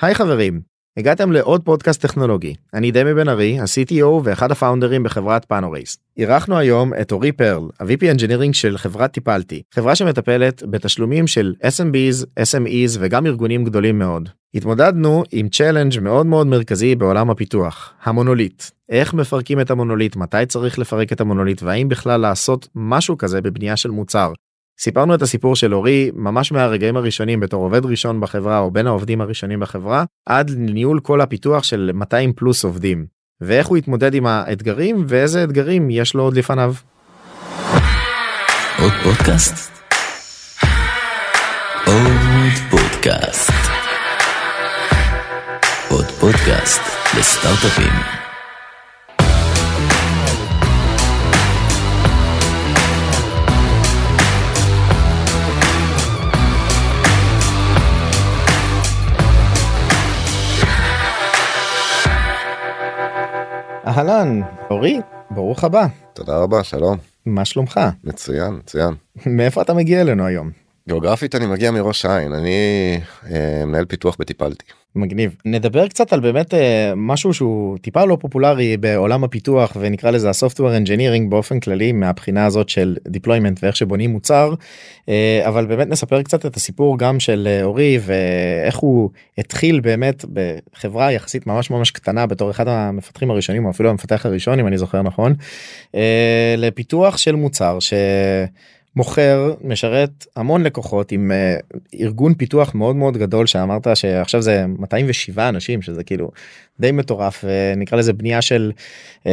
היי חברים, הגעתם לעוד פודקאסט טכנולוגי. אני דמי בן ארי, ה-CTO ואחד הפאונדרים בחברת פאנורייס. אירחנו היום את אורי פרל, ה-VP Engineering של חברת טיפלתי, חברה שמטפלת בתשלומים של SMBs, SMEs וגם ארגונים גדולים מאוד. התמודדנו עם challenge מאוד מאוד מרכזי בעולם הפיתוח, המונוליט. איך מפרקים את המונוליט, מתי צריך לפרק את המונוליט והאם בכלל לעשות משהו כזה בבנייה של מוצר. סיפרנו את הסיפור של אורי ממש מהרגעים הראשונים בתור עובד ראשון בחברה או בין העובדים הראשונים בחברה עד ניהול כל הפיתוח של 200 פלוס עובדים ואיך הוא התמודד עם האתגרים ואיזה אתגרים יש לו עוד לפניו. עוד פודקאסט? עוד פודקאסט. עוד פודקאסט לסטארט-אפים. אהלן, אורי, ברוך הבא. תודה רבה, שלום. מה שלומך? מצוין, מצוין. מאיפה אתה מגיע אלינו היום? גיאוגרפית אני מגיע מראש העין, אני אה, מנהל פיתוח בטיפלתי. מגניב. נדבר קצת על באמת אה, משהו שהוא טיפה לא פופולרי בעולם הפיתוח ונקרא לזה ה software engineering באופן כללי מהבחינה הזאת של deployment ואיך שבונים מוצר אה, אבל באמת נספר קצת את הסיפור גם של אה, אורי ואיך הוא התחיל באמת בחברה יחסית ממש ממש קטנה בתור אחד המפתחים הראשונים או אפילו המפתח הראשון אם אני זוכר נכון לפיתוח של מוצר ש... מוכר משרת המון לקוחות עם uh, ארגון פיתוח מאוד מאוד גדול שאמרת שעכשיו זה 207 אנשים שזה כאילו די מטורף ונקרא לזה בנייה של uh,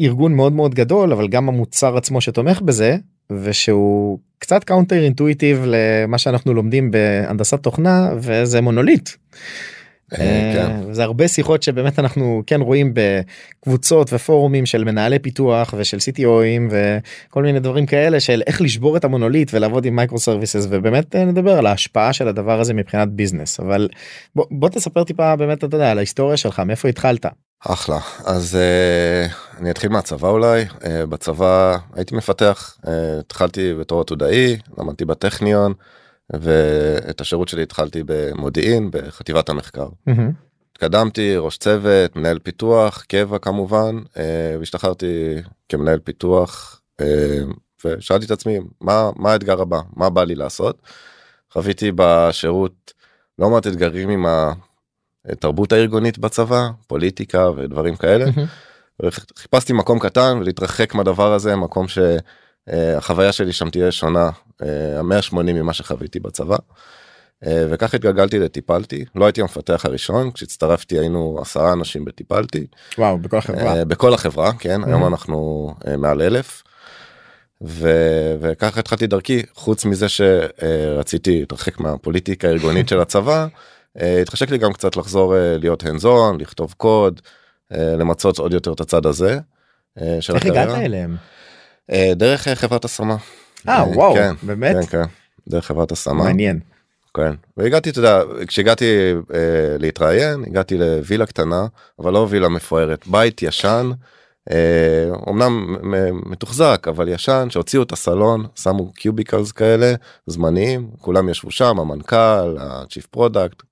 ארגון מאוד מאוד גדול אבל גם המוצר עצמו שתומך בזה ושהוא קצת counter intuitive למה שאנחנו לומדים בהנדסת תוכנה וזה מונוליט. אה, כן. זה הרבה שיחות שבאמת אנחנו כן רואים בקבוצות ופורומים של מנהלי פיתוח ושל CTOים וכל מיני דברים כאלה של איך לשבור את המונוליט ולעבוד עם microservices ובאמת אה, נדבר על ההשפעה של הדבר הזה מבחינת business אבל בוא, בוא תספר טיפה באמת אתה יודע על ההיסטוריה שלך מאיפה התחלת. אחלה אז uh, אני אתחיל מהצבא אולי uh, בצבא הייתי מפתח uh, התחלתי בתור עתודאי למדתי בטכניון. ואת השירות שלי התחלתי במודיעין בחטיבת המחקר. התקדמתי ראש צוות מנהל פיתוח קבע כמובן אה, והשתחררתי כמנהל פיתוח אה, ושאלתי את עצמי מה מה האתגר הבא מה בא לי לעשות. חוויתי בשירות לא מעט אתגרים עם התרבות הארגונית בצבא פוליטיקה ודברים כאלה. חיפשתי מקום קטן ולהתרחק מהדבר הזה מקום ש... אה, החוויה שלי שם תהיה שונה 180 אה, ממה שחוויתי בצבא. אה, וכך התגלגלתי לטיפלתי לא הייתי המפתח הראשון כשהצטרפתי היינו עשרה אנשים בטיפלתי. וואו בכל החברה. בכל החברה כן היום אנחנו מעל אלף. ו... וככה התחלתי דרכי חוץ מזה שרציתי להתרחק מהפוליטיקה הארגונית של הצבא התחשק לי גם קצת לחזור להיות הנזון לכתוב קוד למצות עוד יותר את הצד הזה. איך הגעת אליהם? אה, דרך אה, חברת השמה. אה וואו כן, באמת? כן, כן, דרך חברת השמה. מעניין. כן והגעתי אתה יודע כשהגעתי אה, להתראיין הגעתי לווילה קטנה אבל לא וילה מפוארת בית ישן אה, אמנם מתוחזק אבל ישן שהוציאו את הסלון שמו cubicles כאלה זמניים כולם ישבו שם המנכ"ל ה chief product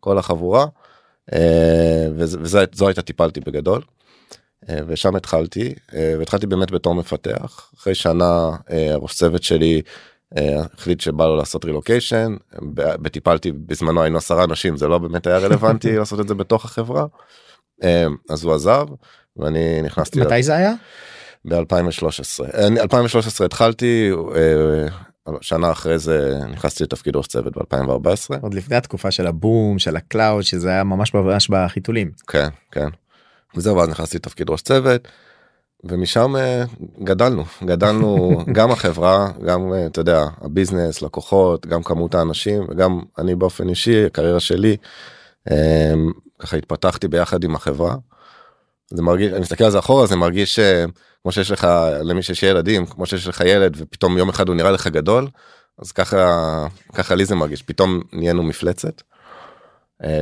כל החבורה אה, וזו הייתה טיפלתי בגדול. אה, ושם התחלתי אה, והתחלתי באמת בתור מפתח. אחרי שנה אה, הראש צוות שלי החליט שבא לו לעשות רילוקיישן בטיפלתי בזמנו היינו עשרה אנשים זה לא באמת היה רלוונטי לעשות את זה בתוך החברה. אז הוא עזב ואני נכנסתי מתי זה היה? ב-2013 2013 התחלתי שנה אחרי זה נכנסתי לתפקיד ראש צוות ב-2014 עוד לפני התקופה של הבום של ה cloud שזה היה ממש ממש בחיתולים. כן כן וזהו ואז נכנסתי לתפקיד ראש צוות. ומשם אה, גדלנו גדלנו גם החברה גם אה, אתה יודע ה business לקוחות גם כמות האנשים וגם אני באופן אישי הקריירה שלי אה, ככה התפתחתי ביחד עם החברה. זה מרגיש אני מסתכל על זה אחורה זה מרגיש כמו שיש לך למי שיש ילדים כמו שיש לך ילד ופתאום יום אחד הוא נראה לך גדול אז ככה ככה לי זה מרגיש פתאום נהיינו מפלצת.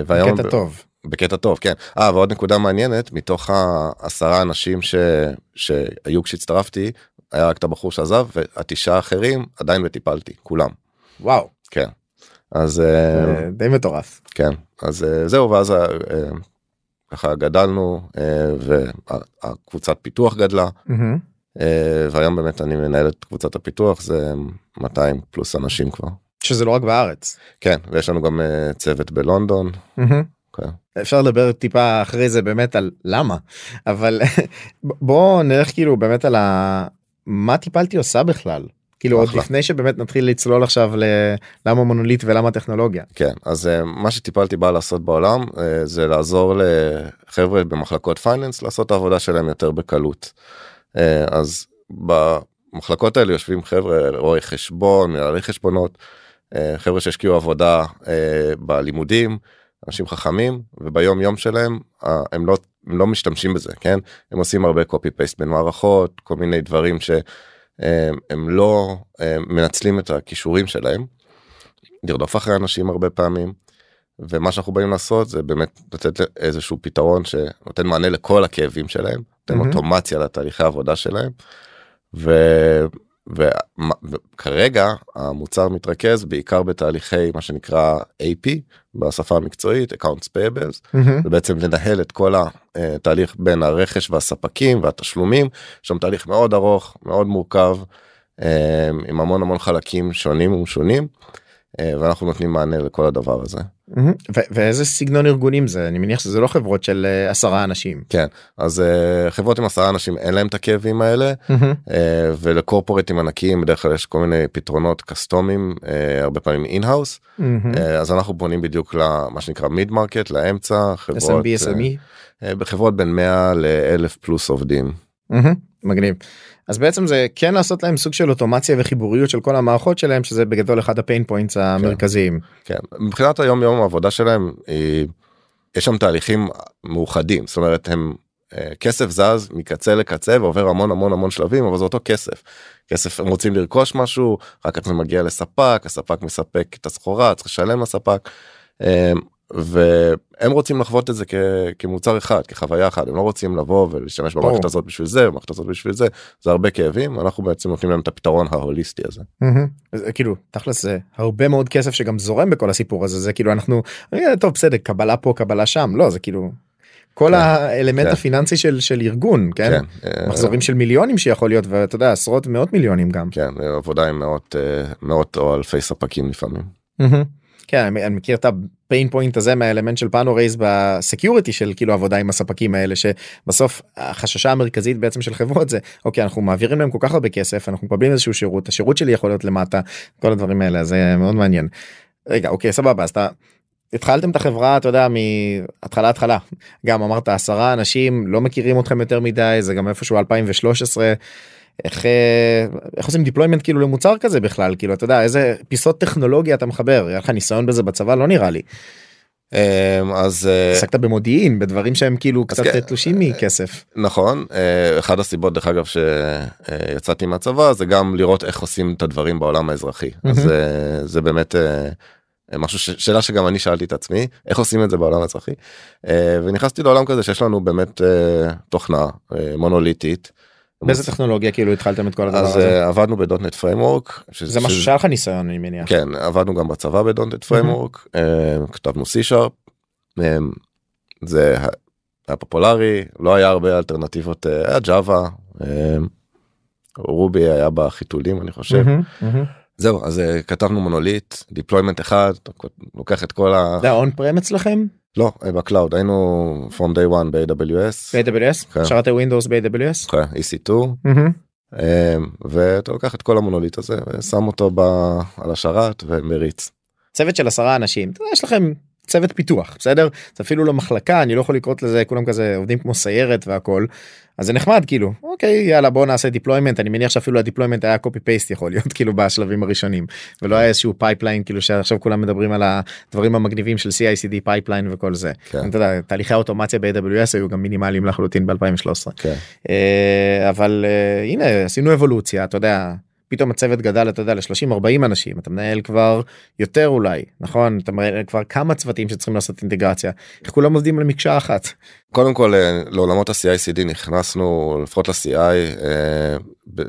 והיום בקטע טוב בקטע טוב כן אה ועוד נקודה מעניינת מתוך העשרה אנשים ש... שהיו כשהצטרפתי היה רק את הבחור שעזב והתשעה האחרים עדיין וטיפלתי כולם. וואו. כן. אז אה, אה, די מטורף. כן אז אה, זהו ואז אה, ככה גדלנו והקבוצת פיתוח גדלה והיום באמת אני מנהל את קבוצת הפיתוח זה 200 פלוס אנשים כבר. שזה לא רק בארץ. כן ויש לנו גם צוות בלונדון. כן. אפשר לדבר טיפה אחרי זה באמת על למה אבל בוא נלך כאילו באמת על ה... מה טיפלתי עושה בכלל כאילו עוד אחלה. לפני שבאמת נתחיל לצלול עכשיו ללמה מונוליט ולמה טכנולוגיה. כן אז אה, מה שטיפלתי בא לעשות בעולם אה, זה לעזור לחבר'ה במחלקות פייננס לעשות את העבודה שלהם יותר בקלות. אה, אז במחלקות האלה יושבים חבר'ה רואי חשבון מנהלי חשבונות חבר'ה שהשקיעו עבודה בלימודים אנשים חכמים וביום יום שלהם אה, הם לא הם לא משתמשים בזה כן הם עושים הרבה קופי פייסט בין מערכות כל מיני דברים שהם לא אה, מנצלים את הכישורים שלהם. לרדוף אחרי אנשים הרבה פעמים. ומה שאנחנו באים לעשות זה באמת לתת איזשהו פתרון שנותן מענה לכל הכאבים שלהם, נותן מהמם. אוטומציה לתהליכי העבודה שלהם. ו... וכרגע המוצר מתרכז בעיקר בתהליכי מה שנקרא AP בשפה המקצועית accounts payables מהמם. זה בעצם לנהל את כל התהליך בין הרכש והספקים והתשלומים שם תהליך מאוד ארוך מאוד מורכב אה, עם המון המון חלקים שונים ומשונים אה, ואנחנו נותנים מענה לכל הדבר הזה ואיזה סגנון ארגונים זה אני מניח שזה לא חברות של אה, עשרה אנשים. כן אז אה, חברות עם עשרה אנשים אין להם את הכאבים האלה. אה, ולקורפורטים ענקיים בדרך כלל יש כל מיני פתרונות custom ים אה, הרבה פעמים in-house. אז אנחנו פונים בדיוק למה שנקרא mid market לאמצע חברות. אה, בחברות בין 100 לאלף פלוס עובדים. מגניב. אז בעצם זה כן לעשות להם סוג של אוטומציה וחיבוריות של כל המערכות שלהם שזה בגדול אחד ה pain points המרכזיים. כן, מבחינת היום יום העבודה שלהם היא, יש שם תהליכים מאוחדים זאת אומרת הם אה, כסף זז מקצה לקצה ועובר המון המון המון שלבים אבל זה אותו כסף. כסף הם רוצים לרכוש משהו רק אז זה מגיע לספק הספק מספק את הסחורה צריך לשלם לספק. אה, והם רוצים לחוות את זה כ- כמוצר אחד כחוויה אחת הם לא רוצים לבוא ולהשתמש במערכת. הזאת בשביל זה במערכת הזאת בשביל זה זה הרבה כאבים אנחנו בעצם נותנים להם את הפתרון ההוליסטי הזה. זה כאילו תכלס זה הרבה מאוד כסף שגם זורם בכל הסיפור הזה זה כאילו אנחנו אה, טוב בסדר קבלה פה קבלה שם לא זה כאילו כל כן, האלמנט כן. הפיננסי של של ארגון כן אה, מחזורים של מיליונים שיכול להיות ואתה יודע עשרות מאות מיליונים גם. כן עבודה עם מאות אה, מאות או אלפי ספקים לפעמים. מהמם. כן אני אני מכיר את ה pain point הזה מהאלמנט של פאנורייס ב security של כאילו עבודה עם הספקים האלה שבסוף החשש המרכזית בעצם של חברות זה אוקיי אנחנו מעבירים להם כל כך הרבה כסף אנחנו מקבלים איזשהו שירות השירות שלי יכול להיות למטה כל הדברים האלה זה מאוד מעניין. רגע אוקיי סבבה אז אתה התחלתם את החברה אתה יודע מהתחלה התחלה גם אמרת עשרה אנשים לא מכירים אתכם יותר מדי זה גם איפשהו 2013. איך אה, איך עושים deployment כאילו למוצר כזה בכלל כאילו אתה יודע איזה פיסות טכנולוגיה אתה מחבר היה לך ניסיון בזה בצבא לא נראה לי אה, אז אה, עסקת במודיעין בדברים שהם כאילו קצת כן. תלושים מכסף. נכון אה, אחד הסיבות דרך אגב שיצאתי מהצבא זה גם לראות איך עושים את הדברים בעולם האזרחי אז מהמם. אה, זה באמת אה, משהו ש- שאלה שגם אני שאלתי את עצמי איך עושים את זה בעולם האזרחי אה, ונכנסתי לעולם כזה שיש לנו באמת אה, תוכנה אה, מונוליטית. באיזה טכנולוגיה כאילו התחלתם את כל הדבר אז הזה? אה, עבדנו ב-.NET Framework זה משהו שהיה לך ניסיון אני מניח. כן עבדנו גם בצבא ב-.NET Framework כתבנו סי שרפ זה היה פופולרי לא היה הרבה אלטרנטיבות אה, היה Java Ruby היה בחיתולים אני חושב. זהו אז אה, כתבנו מונוליט deployment אחד לוקח את כל ה... זה און פרם אצלכם? לא אה, ב-cloud היינו from day one ב-AWS ב-AWS? כן. שרת Windows ב-AWS? כן, EC2 מהמם. אה, ואתה לוקח את כל המונוליט הזה ושם אותו ב- על השרת ומריץ. צוות של עשרה אנשים יש לכם צוות פיתוח בסדר זה אפילו לא מחלקה אני לא יכול לקרות לזה כולם כזה עובדים כמו סיירת והכל אז זה נחמד כאילו אוקיי יאללה בוא נעשה deployment אני מניח שאפילו ה-deployment היה copy paste יכול להיות כאילו בשלבים הראשונים ולא היה איזשהו pipeline כאילו שעכשיו כולם מדברים על הדברים המגניבים של CI/CD pipeline וכל זה כן. אתה יודע, תהליכי האוטומציה ב-AWS היו גם מינימליים לחלוטין ב-2013 כן. אה, אבל אה, הנה עשינו אבולוציה אתה יודע פתאום הצוות גדל אתה יודע ל-30 40 אנשים אתה מנהל כבר יותר אולי נכון אתה מנהל כבר כמה צוותים שצריכים לעשות אינטגרציה איך כולם עובדים על מקשה אחת. קודם כל אה, לעולמות ה-CI/CD נכנסנו לפחות ל-CI אה,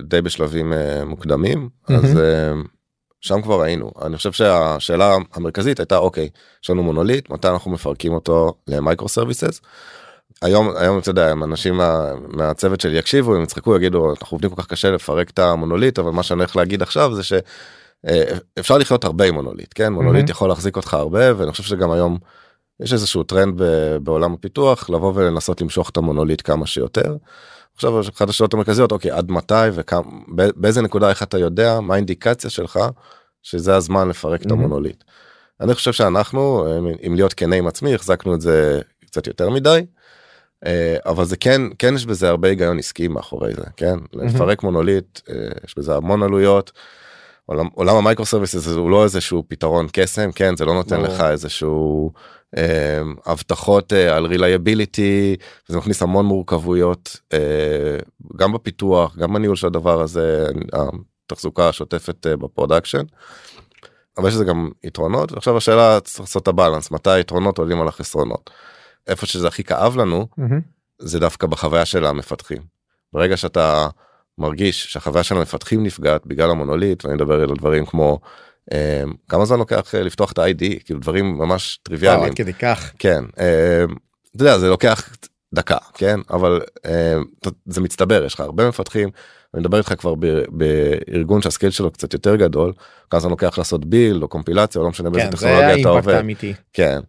די בשלבים אה, מוקדמים אז מהמם. אה, שם כבר היינו אני חושב שהשאלה המרכזית הייתה אוקיי יש לנו מונוליט מתי אנחנו מפרקים אותו ל-micro services. היום היום אתה יודע אם אנשים מה, מהצוות שלי יקשיבו הם יצחקו יגידו אנחנו עובדים כל כך קשה לפרק את המונוליט אבל מה שאני הולך להגיד עכשיו זה שאפשר לחיות הרבה עם מונוליט כן מונוליט Mhm. יכול להחזיק אותך הרבה ואני חושב שגם היום יש איזשהו טרנד ב- בעולם הפיתוח לבוא ולנסות למשוך את המונוליט כמה שיותר. עכשיו אחת השאלות המרכזיות אוקיי עד מתי ובאיזה נקודה איך אתה יודע מה האינדיקציה שלך שזה הזמן לפרק את Mhm. המונוליט. אני חושב שאנחנו אם להיות כנה עם עצמי החזקנו את זה קצת יותר מדי. אה, אבל זה כן כן יש בזה הרבה היגיון עסקי מאחורי זה כן לפרק מונוליט אה, יש בזה המון עלויות. עולם, עולם ה-micro services הוא לא איזשהו פתרון קסם כן זה לא נותן. לך איזשהו אה, הבטחות אה, על reliability זה מכניס המון מורכבויות אה, גם בפיתוח גם בניהול של הדבר הזה התחזוקה השוטפת אה, ב-production. אבל יש לזה גם יתרונות ועכשיו השאלה צריך לעשות את ה-balance מתי היתרונות עולים על החסרונות. איפה שזה הכי כאב לנו מהמם. זה דווקא בחוויה של המפתחים. ברגע שאתה מרגיש שהחוויה של המפתחים נפגעת בגלל המונוליט ואני מדבר על דברים כמו אה, כמה זמן לוקח אה, לפתוח את ה-IDE כאילו דברים ממש טריוויאליים עד כדי כך. כן אה, אתה יודע זה לוקח דקה כן אבל אה, זה מצטבר יש לך הרבה מפתחים אני מדבר איתך כבר ב- בארגון שהסקייל שלו קצת יותר גדול כמה זמן לוקח לעשות ביל או קומפילציה או לא משנה באיזה כן, זה טכנולוגיה אתה האימפקט עובד האמיתי. כן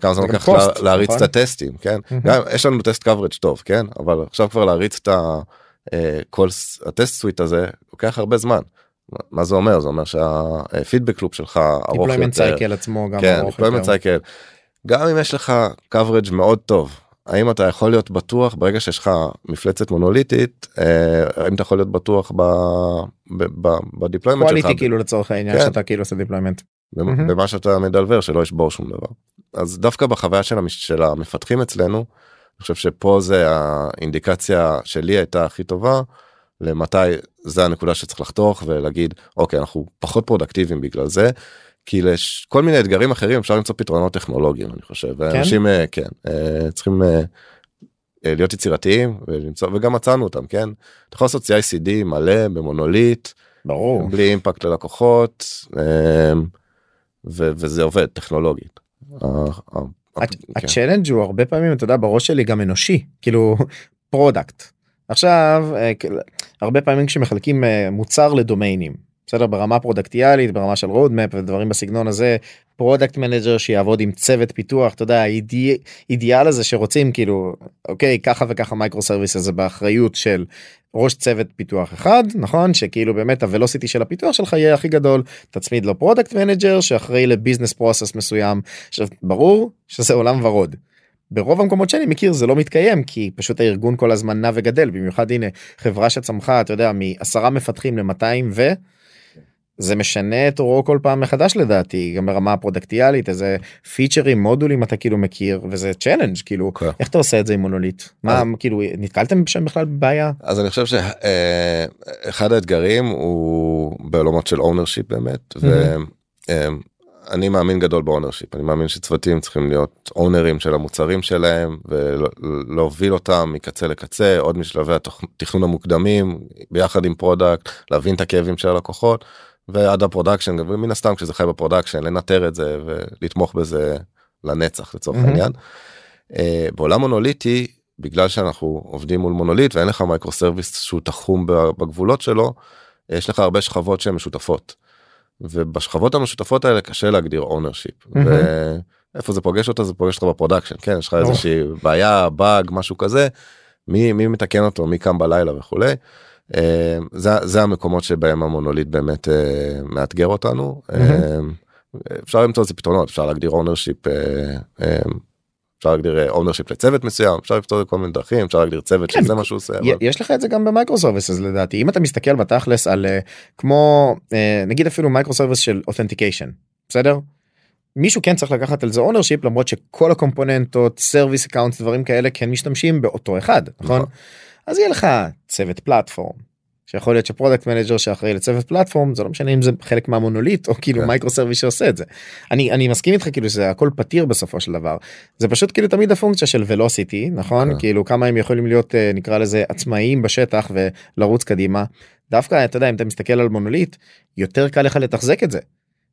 כמה זמן cost, לה- להריץ נכון? את הטסטים כן. גם יש לנו טסט coverage טוב כן אבל עכשיו כבר להריץ את ה- אה, כל הטסט סוויט הזה לוקח הרבה זמן. מה- זה אומר זה אומר שהפידבק לופ שלך ארוך יותר. cycle עצמו גם כן, ארוך יותר. cycle. גם אם יש לך coverage מאוד טוב האם אתה יכול להיות בטוח ברגע שיש לך מפלצת מונוליטית אה, האם אתה יכול להיות בטוח בדיפלוימנט שלך quality כאילו לצורך העניין כן. שאתה כאילו עושה deployment. מהמם. במה שאתה מדלבר שלא ישבור שום דבר. אז דווקא בחוויה של, המש... של המפתחים אצלנו אני חושב שפה זה האינדיקציה שלי הייתה הכי טובה למתי זה הנקודה שצריך לחתוך ולהגיד אוקיי אנחנו פחות פרודקטיביים בגלל זה. כי לכל מיני אתגרים אחרים אפשר למצוא פתרונות טכנולוגיים אני חושב ואנשים אה, כן אה, צריכים אה, להיות יצירתיים ולמצוא וגם מצאנו אותם כן אתה יכול לעשות CI/CD מלא במונוליט ברור. בלי impact ללקוחות וזה עובד טכנולוגית. ה- ה- כן. ה-challenge הוא הרבה פעמים אתה יודע בראש שלי גם אנושי כאילו product. עכשיו אה, הרבה פעמים כשמחלקים אה, מוצר ל-domainים בסדר ברמה productיאלית ברמה של roadmap ודברים בסגנון הזה product manager שיעבוד עם צוות פיתוח אתה יודע האידי- אידיאל הזה שרוצים כאילו אוקיי ככה וככה micro service הזה באחריות של ראש צוות פיתוח אחד נכון שכאילו באמת ה-velocity של הפיתוח שלך יהיה הכי גדול תצמיד לו product manager שאחראי ל-business process מסוים עכשיו ברור שזה עולם ורוד. ברוב המקומות שאני מכיר זה לא מתקיים כי פשוט הארגון כל הזמן נע וגדל במיוחד הנה חברה שצמחה אתה יודע מעשרה מפתחים ל-200 ו... זה משנה את עורו כל פעם מחדש לדעתי גם ברמה ה-productיאלית איזה featureים מודולים אתה כאילו מכיר וזה challenge כאילו כן. איך אתה עושה את זה עם מונוליט מה כאילו נתקלתם שם בכלל בבעיה? אז אני חושב שאחד האתגרים הוא בעולמות של ownership באמת ואני מאמין גדול ב-ownership אני מאמין שצוותים צריכים להיות ownerים של המוצרים שלהם ולהוביל אותם מקצה לקצה עוד משלבי התכנון המוקדמים ביחד עם product להבין את הכאבים של הלקוחות ועד ה-production ומן הסתם כשזה חי ב-production לנטר את זה ולתמוך בזה לנצח לצורך מהמם. העניין. אה, בעולם מונוליטי בגלל שאנחנו עובדים מול מונוליט ואין לך micro service שהוא תחום בגבולות שלו יש לך הרבה שכבות שהן משותפות. ובשכבות המשותפות האלה קשה להגדיר ownership. מהמם. ואיפה זה פוגש אותך זה פוגש אותך ב-production כן יש לך ברור. איזושהי בעיה באג משהו כזה מי מי מתקן אותו מי קם בלילה וכולי. אה, זה זה המקומות שבהם המונוליט באמת אה, מאתגר אותנו. אה, אפשר למצוא לזה פתרונות אפשר להגדיר ownership אפשר להגדיר ownership לצוות מסוים אפשר לפתור כל מיני דרכים אפשר להגדיר צוות כן, שזה מה שהוא עושה. אבל- יש לך את זה גם ב-micro services לדעתי אם אתה מסתכל בתכלס על כמו נגיד אפילו micro service של authentication בסדר. מישהו כן צריך לקחת על זה ownership למרות שכל הקומפוננטות service account דברים כאלה כן משתמשים באותו אחד נכון נכון. אז יהיה לך צוות platform. שיכול להיות ש product manager שאחראי לצוות platform זה לא משנה אם זה חלק מהמונוליט או כאילו כן. micro service שעושה את זה. אני אני מסכים איתך כאילו שזה הכל פתיר בסופו של דבר זה פשוט כאילו תמיד הפונקציה של velocity נכון כן. כאילו כמה הם יכולים להיות אה, נקרא לזה עצמאיים בשטח ולרוץ קדימה דווקא אתה יודע אם אתה מסתכל על מונוליט יותר קל לך לתחזק את זה.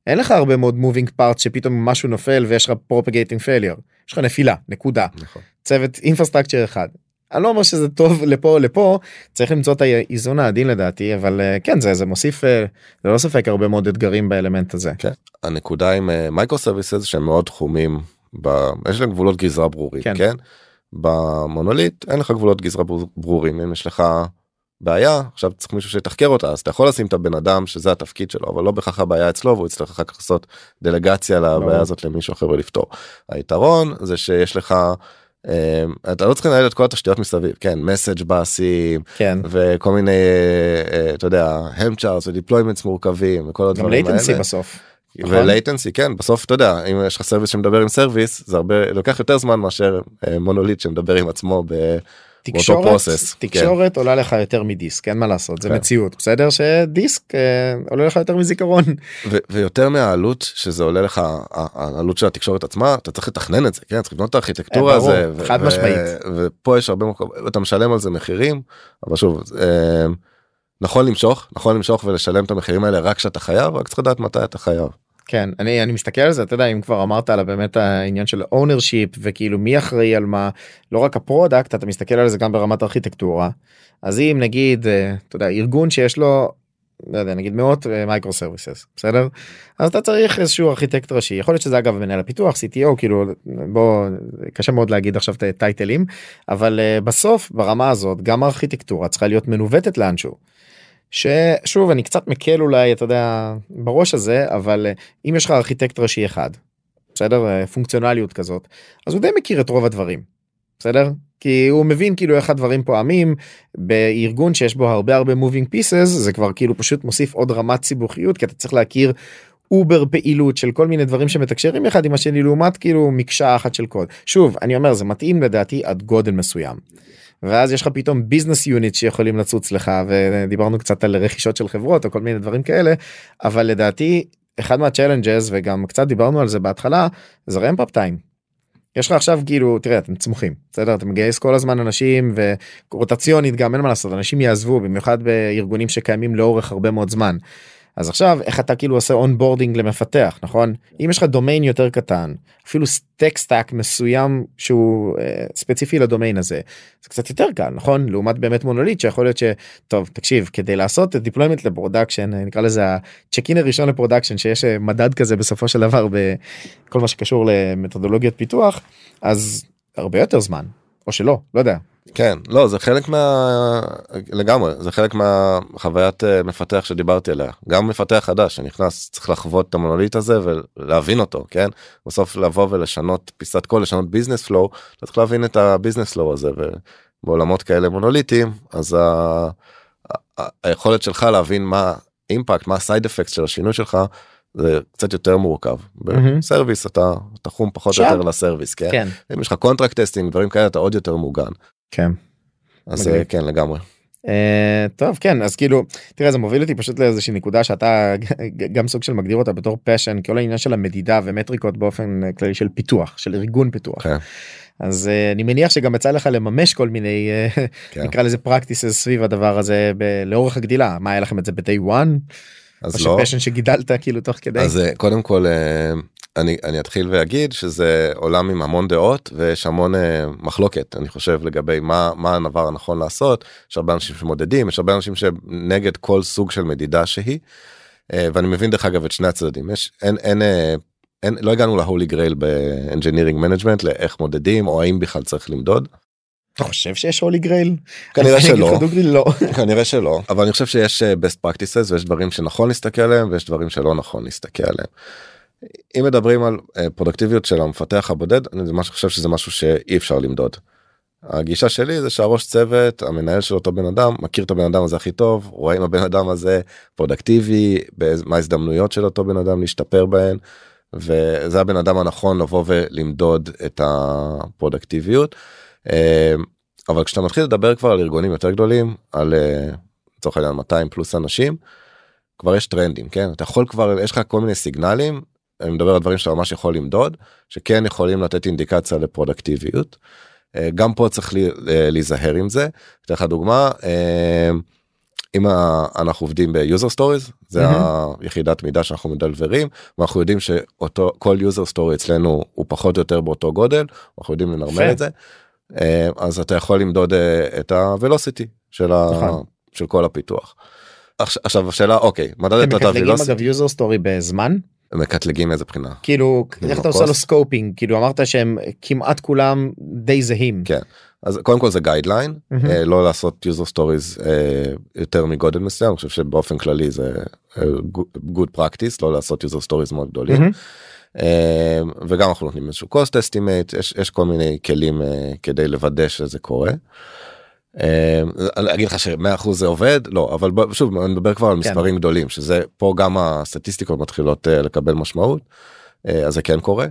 אין לך הרבה מאוד moving part שפתאום משהו נופל ויש לך propagating failure יש לך נפילה נקודה נכון. צוות infrastructure אחד. אני לא אומר שזה טוב לפה או לפה צריך למצוא את האיזון העדין לדעתי אבל אה, כן זה זה מוסיף אה, ללא ספק הרבה מאוד אתגרים באלמנט הזה. כן. הנקודה עם micro services שהם מאוד תחומים ב... יש להם גבולות גזרה ברורים כן. כן. במונוליט אין לך גבולות גזרה בר- ברורים אם יש לך בעיה עכשיו צריך מישהו שיתחקר אותה אז אתה יכול לשים את הבן אדם שזה התפקיד שלו אבל לא בהכרח הבעיה אצלו והוא יצטרך אחר כך לעשות דלגציה לבעיה. הזאת למישהו אחר ולפתור. היתרון זה שיש לך. אה, אתה לא צריך לנהל את כל התשתיות מסביב כן message באסים כן. וכל מיני אה, אה, אתה יודע Helm charts ו deployments מורכבים וכל גם הדברים latency האלה. בסוף. נכון. ו latency כן בסוף אתה יודע אם יש לך service שמדבר עם service זה הרבה לוקח יותר זמן מאשר אה, מונוליט שמדבר עם עצמו ב... תקשורת כן. תקשורת עולה לך יותר מדיסק אין מה לעשות זה כן. מציאות בסדר שדיסק אה, עולה לך יותר מזיכרון ו- ויותר מהעלות שזה עולה לך העלות של התקשורת עצמה אתה צריך לתכנן את זה כן צריך לבנות את הארכיטקטורה אה, הזה ו- חד ו- משמעית. ופה יש הרבה מקום אתה משלם על זה מחירים אבל שוב אה, נכון למשוך נכון למשוך ולשלם את המחירים האלה רק כשאתה חייב רק צריך לדעת מתי אתה חייב. כן אני אני מסתכל על זה אתה יודע אם כבר אמרת על באמת העניין של ownership וכאילו מי אחראי על מה לא רק ה product אתה מסתכל על זה גם ברמת ארכיטקטורה אז אם נגיד אה, אתה יודע ארגון שיש לו. לא יודע נגיד מאות micro services בסדר אז אתה צריך איזשהו ארכיטקט ראשי יכול להיות שזה אגב מנהל הפיתוח CTO כאילו בוא קשה מאוד להגיד עכשיו את הטייטלים אבל אה, בסוף ברמה הזאת גם הארכיטקטורה צריכה להיות מנווטת לאנשהו. ששוב אני קצת מקל אולי אתה יודע בראש הזה אבל אה, אם יש לך ארכיטקט ראשי אחד בסדר? אה, פונקציונליות כזאת אז הוא די מכיר את רוב הדברים בסדר? כי הוא מבין כאילו איך הדברים פועמים. בארגון שיש בו הרבה הרבה moving pieces זה כבר כאילו פשוט מוסיף עוד רמת סיבוכיות כי אתה צריך להכיר over פעילות של כל מיני דברים שמתקשרים אחד עם השני לעומת כאילו מקשה אחת של קוד. שוב אני אומר זה מתאים לדעתי עד גודל מסוים. ואז יש לך פתאום business unit שיכולים לצוץ לך ודיברנו קצת על רכישות של חברות או כל מיני דברים כאלה אבל לדעתי אחד מה challenges וגם קצת דיברנו על זה בהתחלה זה ramp-up time. יש לך עכשיו כאילו תראה אתם צמוחים בסדר אתה מגייס כל הזמן אנשים ורוטציונית גם אין מה לעשות אנשים יעזבו במיוחד בארגונים שקיימים לאורך הרבה מאוד זמן. אז עכשיו איך אתה כאילו עושה onboarding למפתח נכון? אם יש לך דומיין יותר קטן אפילו stack stack מסוים שהוא אה, ספציפי לדומיין הזה זה קצת יותר קל נכון? לעומת באמת מונוליט שיכול להיות שטוב תקשיב כדי לעשות את deployment ל production נקרא לזה הצ'קין הראשון ל production שיש אה, מדד כזה בסופו של דבר בכל מה שקשור למתודולוגיות פיתוח אז הרבה יותר זמן או שלא לא יודע כן לא זה חלק מה לגמרי זה חלק מהחוויית אה, מפתח שדיברתי עליה. גם מפתח חדש שנכנס צריך לחוות את המונוליט הזה ולהבין אותו כן? בסוף לבוא ולשנות פיסת קוד לשנות business flow אתה צריך להבין את ה business flow הזה ובעולמות כאלה מונוליטיים אז ה... ה- היכולת שלך להבין מה impact מה ה side effect של השינוי שלך זה קצת יותר מורכב. מהמם. ב service אתה תחום פחות או. יותר ל service כן? כן. אם יש לך contract testing דברים כאלה אתה עוד יותר מוגן כן. אז מגניב. אה, כן לגמרי. Uh, טוב כן אז כאילו תראה זה מוביל אותי פשוט לאיזושהי נקודה שאתה גם סוג של מגדיר אותה בתור passion כל העניין של המדידה ומטריקות באופן כללי של פיתוח של ארגון פיתוח כן. אז uh, אני מניח שגם יצא לך לממש כל מיני uh, כן. נקרא לזה practices סביב הדבר הזה ב- לאורך הגדילה מה היה לכם את זה ב-day one אז לא ש passion שגידלת כאילו תוך כדי אז אה, קודם כל אה, אני אני אתחיל ואגיד שזה עולם עם המון דעות ויש המון אה, מחלוקת אני חושב לגבי מה מה הדבר הנכון לעשות יש הרבה אנשים שמודדים יש הרבה אנשים שנגד כל סוג של מדידה שהיא. ואני מבין דרך אגב את שני הצדדים יש אין אין. אין, לא הגענו ל holy grail ב engineering management לאיך מודדים או האם בכלל צריך למדוד אתה חושב שיש holy grail? כנראה שלא. לא. כנראה שלא אבל אני חושב שיש אה, best practices ויש דברים שנכון להסתכל עליהם ויש דברים שלא נכון להסתכל עליהם. אם מדברים על אה, פרודקטיביות של המפתח הבודד אני ממש חושב שזה משהו שאי אפשר למדוד. הגישה שלי זה שהראש צוות המנהל של אותו בן אדם מכיר את הבן אדם הזה הכי טוב רואה אם הבן אדם הזה פרודקטיבי מה ההזדמנויות של אותו בן אדם להשתפר בהן. וזה הבן אדם הנכון לבוא ולמדוד את הפרודקטיביות. אה, אבל כשאתה מתחיל לדבר כבר על ארגונים יותר גדולים על אה, לצורך העניין 200 פלוס אנשים כבר יש טרנדים כן אתה יכול כבר יש לך כל מיני סיגנלים אני מדבר על דברים שאתה ממש יכול למדוד שכן יכולים לתת אינדיקציה לפרודקטיביות. אה, גם פה צריך להיזהר עם זה. אתן לך דוגמה אם אנחנו עובדים ב user stories זה מהמם. היחידת מידע שאנחנו מדלוורים ואנחנו יודעים שאותו כל user story אצלנו הוא פחות או יותר באותו גודל אנחנו יודעים לנרמל. את זה. אה, אז אתה יכול למדוד אה, את ה-velocity של, ה- נכון. של כל הפיתוח. עכשיו- השאלה אוקיי אתם מדדת את מקטלגים ה-velocity אגב user story בזמן מקטלגים איזה בחינה. כאילו איך אתה עושה לו. scoping כאילו אמרת שהם כמעט כולם די זהים. כן. אז קודם כל זה guideline מהמם. אה, לא לעשות user stories אה, יותר מגודל מסוים אני חושב שבאופן כללי זה אה, good- practice לא לעשות user stories מאוד גדולים. מהמם. אה, וגם אנחנו נותנים איזשהו cost estimate יש, יש כל מיני כלים אה, כדי לוודא שזה קורה. אה, אני אגיד לך ש100% זה עובד לא אבל שוב אני מדבר כבר על כן. מספרים גדולים שזה פה גם הסטטיסטיקות מתחילות אה, לקבל משמעות אה, אז זה כן קורה.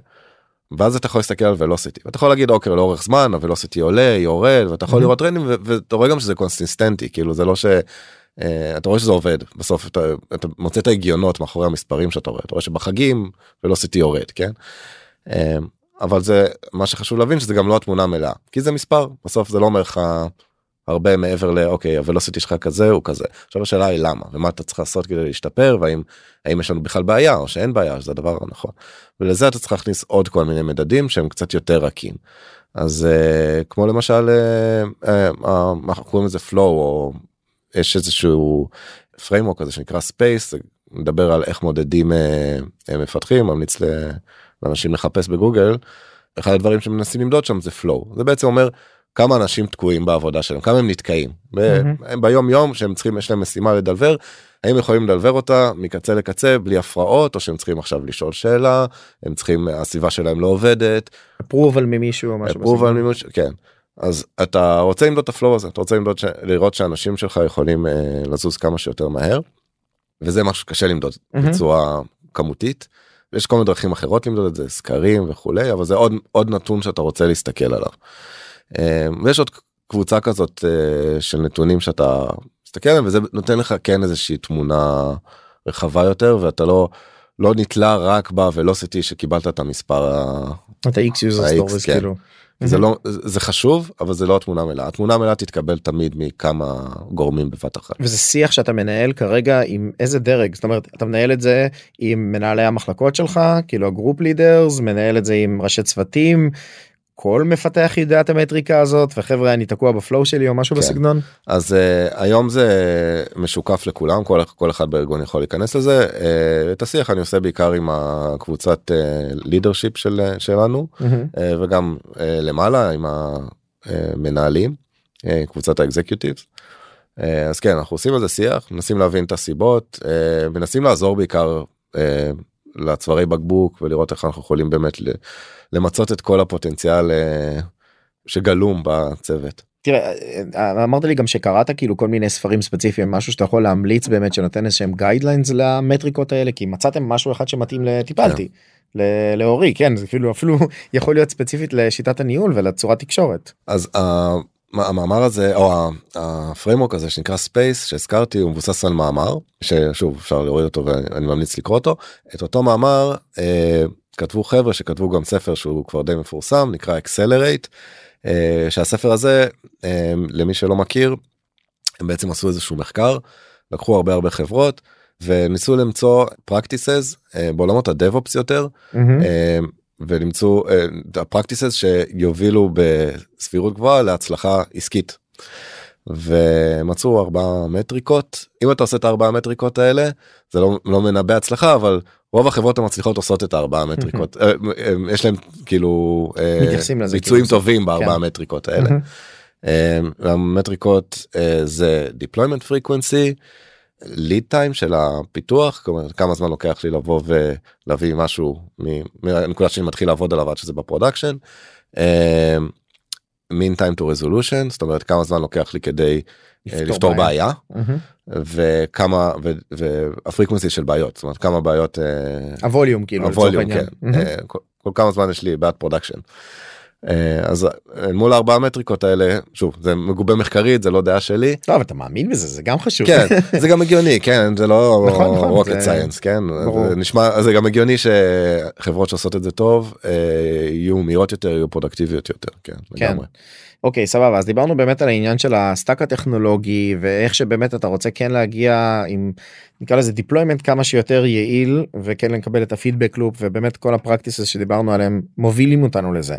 ואז אתה יכול להסתכל על ולוסיטי ואתה יכול להגיד אוקיי לאורך זמן הוולוסיטי עולה יורד ואתה יכול מהמם. לראות טרנדים ואתה רואה גם שזה קונסיסטנטי כאילו זה לא ש... אתה רואה שזה עובד. בסוף אתה, אתה מוצא את ההגיונות מאחורי המספרים שאתה רואה. אתה רואה שבחגים ולוסיטי יורד כן. אה, אבל זה מה שחשוב להבין שזה גם לא התמונה המלאה. כי זה מספר. בסוף זה לא אומר לך הרבה מעבר לאוקיי הוולוסיטי שלך כזה הוא כזה. עכשיו השאלה היא למה ומה אתה צריך לעשות כדי להשתפר והאם האם יש לנו בכלל בעיה או שאין בעיה שזה הדבר הנכון. ולזה אתה צריך להכניס עוד כל מיני מדדים שהם קצת יותר רכים. אז uh, כמו למשל uh, uh, uh, אנחנו קוראים לזה flow או יש איזשהו framework כזה שנקרא space זה מדבר על איך מודדים uh, מפתחים ממליץ לאנשים לחפש בגוגל. אחד הדברים שמנסים למדוד שם זה flow זה בעצם אומר כמה אנשים תקועים בעבודה שלהם כמה הם נתקעים ב- מהמם. הם ביום יום שהם צריכים יש להם משימה לדלבר האם יכולים לדלבר אותה מקצה לקצה בלי הפרעות או שהם צריכים עכשיו לשאול שאלה הם צריכים הסביבה שלהם לא עובדת approval ממישהו או משהו. approval. מימוש כן אז אתה רוצה למדוד את הפלואו הזה אתה רוצה למדוד ש... לראות שאנשים שלך יכולים אה, לזוז כמה שיותר מהר. וזה משהו שקשה למדוד מהמם. בצורה כמותית. יש כל מיני דרכים אחרות למדוד את זה סקרים וכולי אבל זה עוד עוד נתון שאתה רוצה להסתכל עליו. אה, ויש עוד קבוצה כזאת אה, של נתונים שאתה מסתכל עליהם וזה נותן לך כן איזושהי תמונה רחבה יותר ואתה לא לא נתלה רק בוולוסיטי שקיבלת את המספר את ה-X user stories כן. כאילו. זה לא זה חשוב אבל זה לא התמונה המלאה התמונה המלאה תתקבל תמיד מכמה גורמים בבת אחת. וזה שיח שאתה מנהל כרגע עם איזה דרג זאת אומרת אתה מנהל את זה עם מנהלי המחלקות שלך כאילו הגרופ לידרס מנהל את זה עם ראשי צוותים. כל מפתח יודע את המטריקה הזאת וחברה אני תקוע בפלואו שלי או משהו כן. בסגנון. אז uh, היום זה משוקף לכולם כל, כל אחד בארגון יכול להיכנס לזה uh, את השיח אני עושה בעיקר עם הקבוצת לידרשיפ של, שלנו מהמם. uh, וגם uh, למעלה עם המנהלים uh, קבוצת האקזקיוטיבס. Uh, אז כן אנחנו עושים על זה שיח מנסים להבין את הסיבות uh, מנסים לעזור בעיקר uh, לצווארי בקבוק ולראות איך אנחנו יכולים באמת למצות את כל הפוטנציאל uh, שגלום בצוות. תראה אה, אמרת לי גם שקראת כאילו כל מיני ספרים ספציפיים משהו שאתה יכול להמליץ באמת שנותן איזה שהם guidelines למטריקות האלה כי מצאתם משהו אחד שמתאים לטיפלתי. ל- לאורי כן זה כאילו אפילו יכול להיות ספציפית לשיטת הניהול ולצורת תקשורת. אז המאמר הזה או ה framework הזה שנקרא SPACE שהזכרתי הוא מבוסס על מאמר ששוב אפשר להוריד אותו ואני ממליץ לקרוא אותו את אותו מאמר אה, כתבו חבר'ה שכתבו גם ספר שהוא כבר די מפורסם נקרא Accelerate אה, שהספר הזה uh, למי שלא מכיר הם בעצם עשו איזשהו מחקר לקחו הרבה הרבה חברות וניסו למצוא practices uh, בעולמות הדב-אופס יותר מהמם. אה, ולמצוא אה, את הפרקטיסס שיובילו בסבירות גבוהה להצלחה עסקית. ומצאו ארבע מטריקות אם אתה עושה את הארבע מטריקות האלה זה לא, לא מנבא הצלחה אבל רוב החברות המצליחות עושות את הארבע מטריקות אה, אה, יש להם כאילו ביצועים כאילו, טובים בארבע כן. המטריקות האלה. המטריקות זה deployment frequency, lead time של הפיתוח, כלומר כמה זמן לוקח לי לבוא ולהביא משהו מ- מהנקודה שאני מתחיל לעבוד עליו עד שזה ב production. mean time to resolution, זאת אומרת כמה זמן לוקח לי כדי אה, לפתור בעיה. וכמה וה frequency של בעיות, זאת אומרת כמה בעיות אה, ה volume כאילו ה volume. כן. אה, כל, כל כמה זמן יש לי באג ב production. אה, אז אל מול ארבעה מטריקות האלה שוב זה מגובה מחקרית זה לא דעה שלי לא אבל אתה מאמין בזה זה גם חשוב כן זה גם הגיוני כן זה לא נכון, נכון, rocket science כן. זה נשמע זה גם הגיוני שחברות שעושות את זה טוב אה, יהיו מהירות יותר יהיו פרודקטיביות יותר כן, כן. לגמרי. אוקיי סבבה אז דיברנו באמת על העניין של ה stack הטכנולוגי ואיך שבאמת אתה רוצה כן להגיע עם נקרא לזה deployment כמה שיותר יעיל וכן לקבל את הפידבק לופ ובאמת כל הפרקטיסס שדיברנו עליהם מובילים אותנו לזה.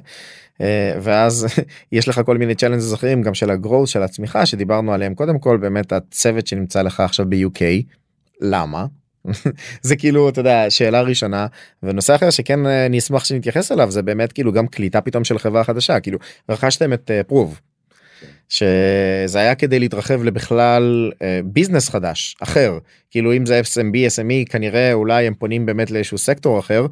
אה, ואז יש לך כל מיני challenges אחרים גם של הגרוס של הצמיחה שדיברנו עליהם קודם כל באמת הצוות שנמצא לך עכשיו ב-UK למה. זה כאילו אתה יודע שאלה ראשונה ונושא אחר שכן אה, אני אשמח שנתייחס אליו זה באמת כאילו גם קליטה פתאום של חברה חדשה כאילו רכשתם את פרוב. שזה היה כדי להתרחב לבכלל אה, business חדש אחר. כאילו אם זה SMB SME כנראה אולי הם פונים באמת לאיזשהו סקטור אחר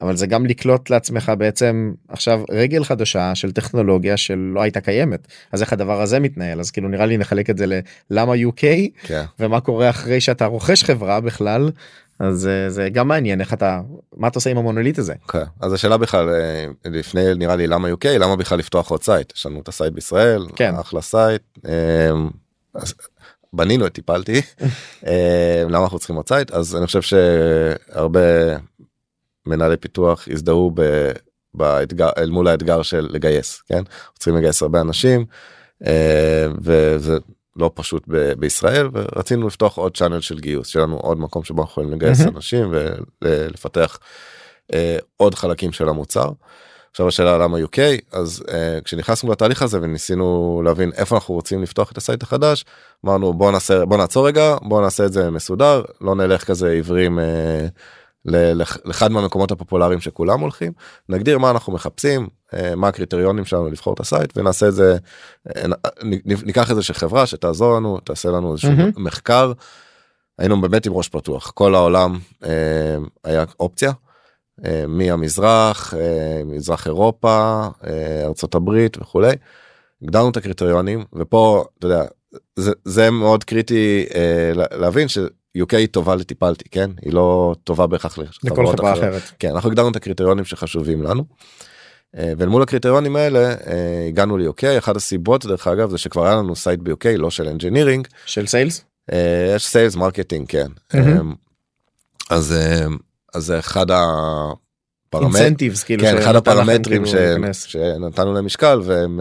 אבל זה גם לקלוט לעצמך בעצם עכשיו רגל חדשה של טכנולוגיה שלא הייתה קיימת. אז איך הדבר הזה מתנהל? אז כאילו נראה לי נחלק את זה ללמה UK כן. ומה קורה אחרי שאתה רוכש חברה בכלל אז אה, זה גם מעניין איך אתה מה אתה עושה עם המונוליט הזה. אוקיי. אז השאלה בכלל אה, לפני נראה לי למה UK למה בכלל לפתוח עוד site יש לנו את ה site בישראל כן. אחלה site אה, אז בנינו את טיפלתי אה, למה אנחנו צריכים עוד site אז אני חושב שהרבה מנהלי פיתוח הזדהו ב- באתגר אל מול האתגר של לגייס כן צריכים לגייס הרבה אנשים אה, וזה לא פשוט ב- בישראל ורצינו לפתוח עוד channel של גיוס שיהיה לנו עוד מקום שבו אנחנו יכולים לגייס. אנשים ולפתח אה, עוד חלקים של המוצר. עכשיו השאלה למה UK אז אה, כשנכנסנו לתהליך הזה וניסינו להבין איפה אנחנו רוצים לפתוח את ה site החדש אמרנו בוא נעשה בוא נעצור רגע בוא נעשה את זה מסודר לא נלך כזה עיוורים לח- לאחד מהמקומות הפופולריים שכולם הולכים נגדיר מה אנחנו מחפשים אה, מה הקריטריונים שלנו לבחור את ה site ונעשה את זה נ- ניקח איזה חברה שתעזור לנו תעשה לנו איזשהו מהמם. מחקר. היינו באמת עם ראש פתוח כל העולם אה, היה אופציה. אה, מהמזרח, אה, מזרח אירופה, אה, ארצות הברית וכולי. הגדרנו את הקריטריונים ופה אתה יודע זה, זה מאוד קריטי אה, לה- להבין ש-UK היא טובה לטיפלתי כן היא לא טובה בהכרח לכל חברה אחרות. אחרת. כן אנחנו הגדרנו את הקריטריונים שחשובים לנו. אה, ואל מול הקריטריונים האלה אה, הגענו ל-UK אחת הסיבות דרך אגב זה שכבר היה לנו site ב-UK לא של engineering של sales? אה, יש sales marketing כן. אה, אז אז אחד הפרמטרים incentives כאילו כן אחד הפרמטרים כאילו ש... שנתנו להם משקל והם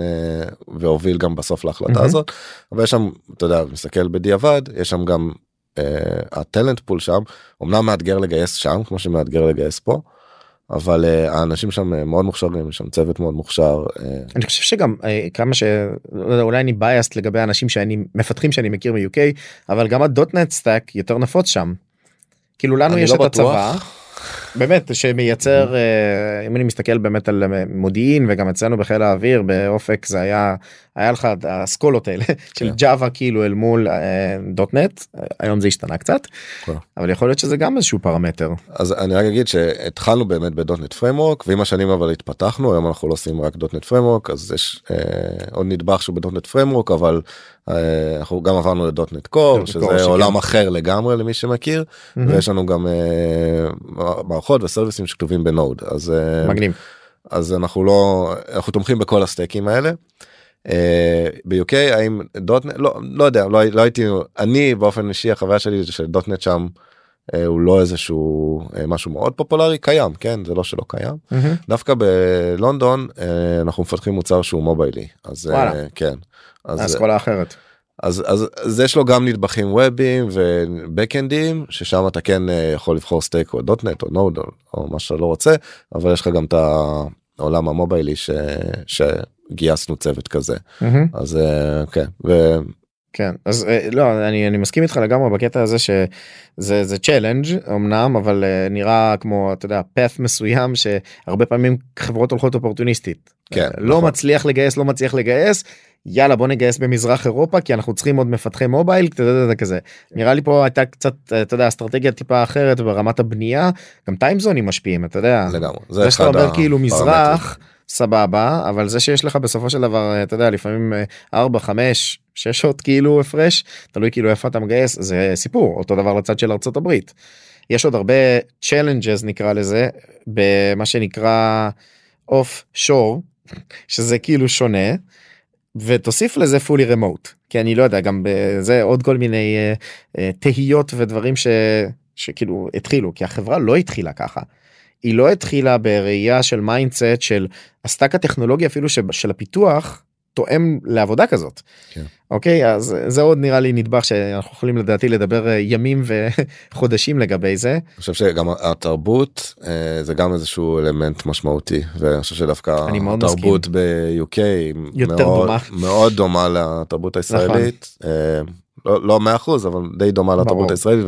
והוביל גם בסוף להחלטה מהמם. הזאת אבל יש שם אתה יודע מסתכל בדיעבד יש שם גם ה talent pool שם אמנם מאתגר לגייס שם כמו שמאתגר לגייס פה. אבל אה, האנשים שם אה, מאוד מוכשרים יש שם צוות מאוד מוכשר אה, אני חושב שגם אה, כמה ש... לא אני biased לגבי אנשים שאני מפתחים שאני מכיר מ-UK אבל גם ה .NET stack יותר נפוץ שם. כאילו לנו יש לא את בטוח. הצבא. באמת שמייצר אה, אם אני מסתכל באמת על מודיעין וגם אצלנו בחיל האוויר באופק זה היה היה לך את האסכולות האלה של כן. Java כאילו אל מול אה, .NET היום זה השתנה קצת כן. אבל יכול להיות שזה גם איזשהו פרמטר אז אני רק אגיד שהתחלנו באמת ב .NET Framework ועם השנים אבל התפתחנו היום אנחנו לא עושים רק .NET Framework אז יש אה, עוד נדבך שהוא ב .NET Framework אבל אה, אנחנו גם עברנו ל .NET Core .NET שזה. עולם אחר לגמרי למי שמכיר. ויש לנו גם מערכות וסרוויסים שכתובים ב Node אז אה, מגניב. אז אנחנו לא אנחנו תומכים בכל הסטאקים האלה. אה, ב-UK האם .NET לא לא יודע לא, לא הייתי אני באופן אישי החוויה שלי זה ש .NET שם אה, הוא לא איזשהו אה, משהו מאוד פופולרי קיים כן זה לא שלא קיים מהמם. דווקא בלונדון אנחנו מפתחים מוצר שהוא מוביילי אז וואלה. כן אז אסכולה אחרת. אז אז אז יש לו גם נדבכים ווביים ובקאנדים ששם אתה כן אה, יכול לבחור stack או .NET או Node או, מה שאתה לא רוצה אבל יש לך גם את העולם המוביילי ש, שגייסנו צוות כזה מהמם. אז אה, כן ו... כן אז אה, לא אני אני מסכים איתך לגמרי בקטע הזה שזה זה challenge אמנם אבל אה, נראה כמו אתה יודע path מסוים שהרבה פעמים חברות הולכות אופורטוניסטית. כן, לא נכון. מצליח לגייס לא מצליח לגייס יאללה בוא נגייס במזרח אירופה כי אנחנו צריכים עוד מפתחי מובייל יודע, כזה נראה לי פה הייתה קצת אה, אתה יודע אסטרטגיה טיפה אחרת ברמת הבנייה גם טיימזונים משפיעים אתה יודע. לגמרי זה שאתה אומר כאילו. מזרח סבבה אבל זה שיש לך בסופו של דבר אתה יודע לפעמים 4 5 6 שעות כאילו הפרש תלוי כאילו איפה אתה מגייס זה סיפור אותו דבר לצד של ארצות הברית. יש עוד הרבה challenges נקרא לזה במה שנקרא offshore שזה כאילו שונה ותוסיף לזה fully remote כי אני לא יודע גם בזה עוד כל מיני uh, uh, תהיות ודברים ש, שכאילו התחילו כי החברה לא התחילה ככה. היא לא התחילה בראייה של mindset של ה stack הטכנולוגי אפילו של הפיתוח תואם לעבודה כזאת. כן. אוקיי אז זה עוד נראה לי נדבך שאנחנו יכולים לדעתי לדבר אה, ימים וחודשים לגבי זה. אני חושב שגם התרבות אה, זה גם איזשהו אלמנט משמעותי ואני חושב שדווקא התרבות ב-UK יותר מאוד, דומה. מאוד דומה לתרבות הישראלית. אה, לא, לא 100% אבל די דומה לתרבות. הישראלית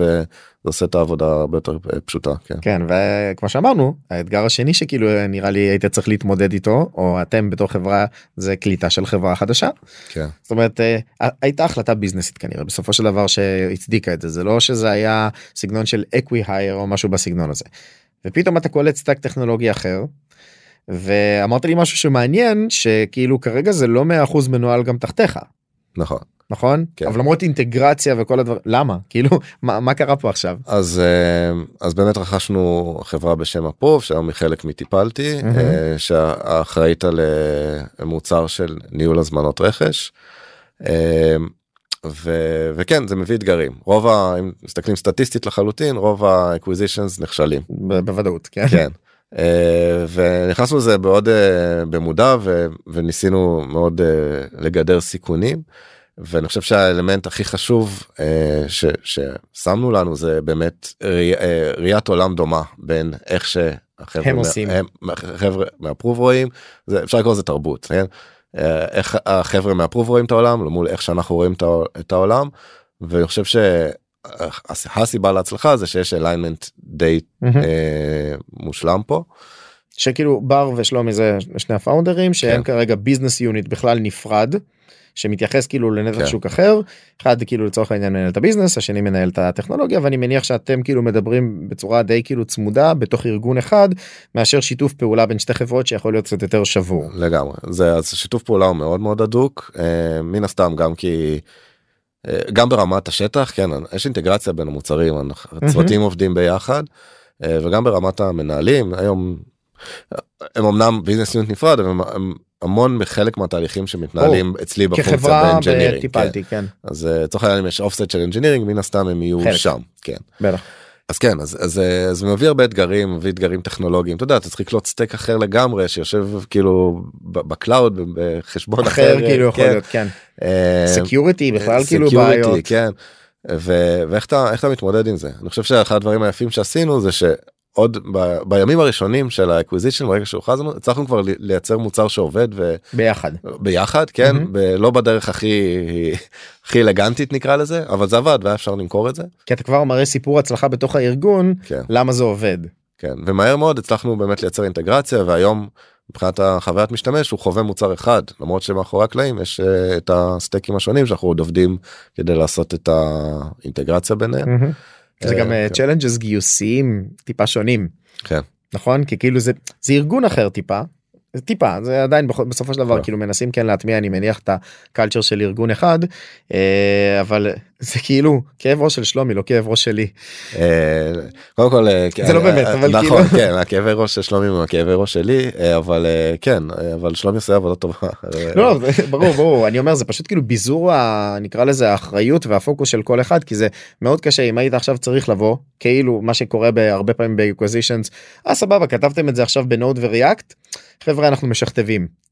וזה עושה את העבודה הרבה יותר אה, פשוטה. כן. כן וכמו שאמרנו האתגר השני שכאילו נראה לי היית צריך להתמודד איתו או אתם בתור חברה זה קליטה של חברה חדשה. כן. זאת אומרת אה, הייתה החלטה ביזנסית כנראה בסופו של דבר שהצדיקה את זה זה לא שזה היה סגנון של acqui-hire או משהו בסגנון הזה. ופתאום אתה קולט stack טכנולוגי אחר. ואמרת לי משהו שמעניין שכאילו כרגע זה לא 100% מנוהל גם תחתיך נכון. נכון כן. אבל למרות אינטגרציה וכל הדברים למה כאילו מה, מה קרה פה עכשיו אז אה, אז באמת רכשנו חברה בשם Approve שהיום היא חלק מטיפלתי מהמם. אה, שאחראית על אה, מוצר של ניהול הזמנות רכש. ו- וכן זה מביא אתגרים רוב ה... אם מסתכלים סטטיסטית לחלוטין רוב ה-acquisitions נכשלים ב- בוודאות כן. כן. אה, ונכנסנו לזה מאוד אה, במודע ו- וניסינו מאוד אה, לגדר סיכונים. ואני חושב שהאלמנט הכי חשוב ש- ששמנו לנו זה באמת ראי- ראיית עולם דומה בין איך שהחבר'ה הם עושים. הם, חבר'ה מהפרוב רואים זה אפשר לקרוא לזה תרבות כן? איך החבר'ה מ Approve רואים את העולם מול איך שאנחנו רואים את העולם ואני חושב שהסיבה להצלחה זה שיש alignment די מהמם. אה, מושלם פה. שכאילו בר ושלומי זה שני הפאונדרים שהם כן. כרגע business unit בכלל נפרד. שמתייחס כאילו לנתח כן. שוק אחר אחד כאילו לצורך העניין מנהל את ה business השני מנהל את הטכנולוגיה ואני מניח שאתם כאילו מדברים בצורה די כאילו צמודה בתוך ארגון אחד מאשר שיתוף פעולה בין שתי חברות שיכול להיות קצת יותר שבור. לגמרי זה אז שיתוף פעולה הוא מאוד מאוד הדוק אה, מן הסתם גם כי אה, גם ברמת השטח כן יש אינטגרציה בין המוצרים הצוותים עובדים ביחד אה, וגם ברמת המנהלים היום אה, הם אמנם business unit נפרד אבל הם, הם המון מחלק מהתהליכים שמתנהלים אצלי בפונקציה כחברה ב engineering. כן. טיפלתי כן אז אה, לצורך העניין אם יש offsite של engineering מן הסתם הם יהיו חלק. שם כן. בטח. אז כן אז אז אה, זה מביא הרבה אתגרים מביא אתגרים טכנולוגיים אתה יודע אתה צריך לקלוט stack אחר לגמרי שיושב כאילו ב cloud בחשבון אחר אחר כאילו יכול כן. להיות כן אה, security בכלל כאילו בעיות. כן ואיך אתה איך אתה מתמודד עם זה אני חושב שאחד הדברים היפים שעשינו זה שעוד ב- בימים הראשונים של ה acquisition ברגע שהוכרזנו הצלחנו כבר לי- לייצר מוצר שעובד ביחד. וביחד כן. ב- לא בדרך הכי הכי אלגנטית נקרא לזה אבל זה עבד והיה אפשר למכור את זה כי אתה כבר מראה סיפור הצלחה בתוך הארגון כן. למה זה עובד. כן ומהר מאוד הצלחנו באמת לייצר אינטגרציה והיום מבחינת החוויית משתמש הוא חווה מוצר אחד למרות שמאחורי הקלעים יש אה, את הסטייקים השונים שאנחנו עוד עובדים כדי לעשות את האינטגרציה ביניהם. מהמם. זה אה, גם כן. צ'לנג'ס גיוסיים טיפה שונים כן. נכון כי כאילו זה זה ארגון אחר טיפה. זה טיפה זה עדיין בסופו של דבר כן. כאילו מנסים כן להטמיע אני מניח את הקלצ'ר של ארגון אחד אה, אבל זה כאילו כאב ראש של שלומי לא כאב ראש שלי. אה, קודם כל אה, זה לא אה, באמת, אבל נכון כאילו. כן הכאבי ראש של שלומי הוא הכאבי ראש שלי אבל כן אבל שלומי עושה עבודה טובה. לא, לא, ברור ברור אני אומר זה פשוט כאילו ביזור נקרא לזה האחריות והפוקוס של כל אחד כי זה מאוד קשה אם היית עכשיו צריך לבוא כאילו מה שקורה בהרבה פעמים ב acquisitions אה סבבה כתבתם את זה עכשיו ב Node ו React חברה אנחנו משכתבים.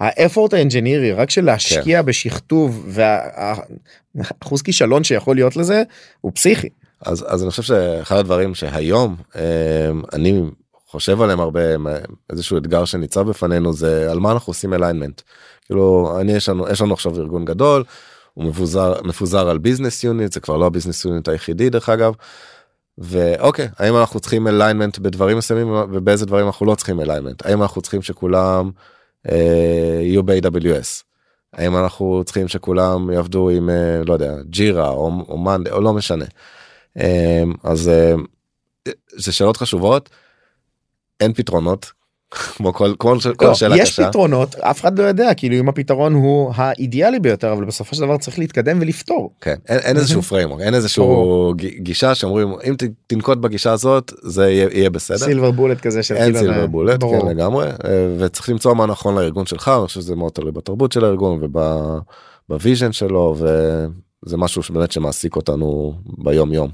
ה effort ה engineering רק של להשקיע בשכתוב והאחוז כישלון שיכול להיות לזה הוא פסיכי. אז אז אני חושב שאחד הדברים שהיום אה, אני חושב עליהם הרבה איזשהו אתגר שניצב בפנינו זה על מה אנחנו עושים alignment. כאילו אני יש לנו יש לנו עכשיו ארגון גדול הוא מבוזר מפוזר על business unit זה כבר לא ה business unit היחידי דרך אגב. ואוקיי האם אנחנו צריכים alignment בדברים מסוימים ובאיזה דברים אנחנו לא צריכים alignment האם אנחנו צריכים שכולם יהיו ב-AWS. האם אנחנו צריכים שכולם יעבדו עם אה, לא יודע Jira או, או Monday או לא משנה. אה, אז אה, זה שאלות חשובות. אין פתרונות כמו כל כל כל לא, שאלה יש קשה. פתרונות אף אחד לא יודע כאילו אם הפתרון הוא האידיאלי ביותר אבל בסופו של דבר צריך להתקדם ולפתור. כן, אין, אין איזשהו framework אין איזשהו גישה שאומרים אם תנקוט בגישה הזאת זה יהיה, יהיה בסדר. silver bullet כזה של אין כאילו, silver אה, bullet ברור. כן לגמרי אה, וצריך למצוא מה נכון לארגון שלך אני חושב שזה מאוד תלוי בתרבות של הארגון וב vision שלו וזה משהו שבאמת שמעסיק אותנו ביום יום.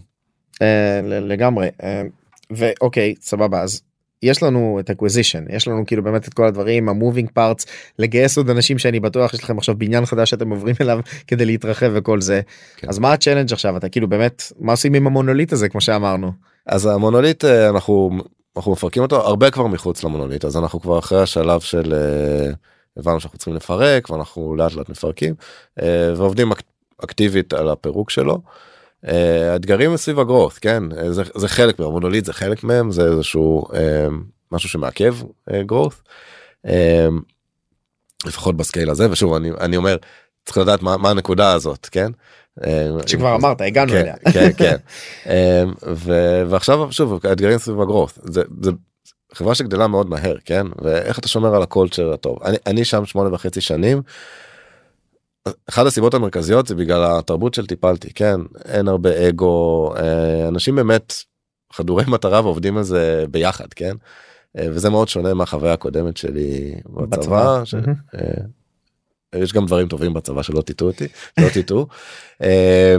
אה, לגמרי אה, ואוקיי סבבה אז יש לנו את acquisition יש לנו כאילו באמת את כל הדברים ה moving parts לגייס עוד אנשים שאני בטוח יש לכם עכשיו בניין חדש שאתם עוברים אליו כדי להתרחב וכל זה כן. אז מה ה challenge עכשיו אתה כאילו באמת מה עושים עם המונוליט הזה כמו שאמרנו. אז המונוליט אה, אנחנו אנחנו מפרקים אותו הרבה כבר מחוץ למונוליט אז אנחנו כבר אחרי השלב של אה, הבנו שאנחנו צריכים לפרק ואנחנו לאט לאט מפרקים אה, ועובדים אק- אקטיבית על הפירוק שלו. אה, האתגרים סביב הגרורת כן אה, זה, זה חלק מהמונוליט זה חלק מהם זה איזשהו אה, משהו שמעכב. אה, לפחות בסקייל הזה ושוב אני אני אומר צריך לדעת מה, מה הנקודה הזאת כן. שכבר אמרת הגענו כן, אליה. כן, כן. ו- ועכשיו שוב האתגרים סביב הגרורת זה, זה חברה שגדלה מאוד מהר כן ואיך אתה שומר על הקולצ'ר הטוב אני, אני שם שמונה וחצי שנים. אחת הסיבות המרכזיות זה בגלל התרבות של טיפלתי כן אין הרבה אגו אה, אנשים באמת חדורי מטרה ועובדים על זה ביחד כן אה, וזה מאוד שונה מהחוויה הקודמת שלי בצבא. בצבא. ש-. אה, יש גם דברים טובים בצבא שלא תטעו אותי לא. אה,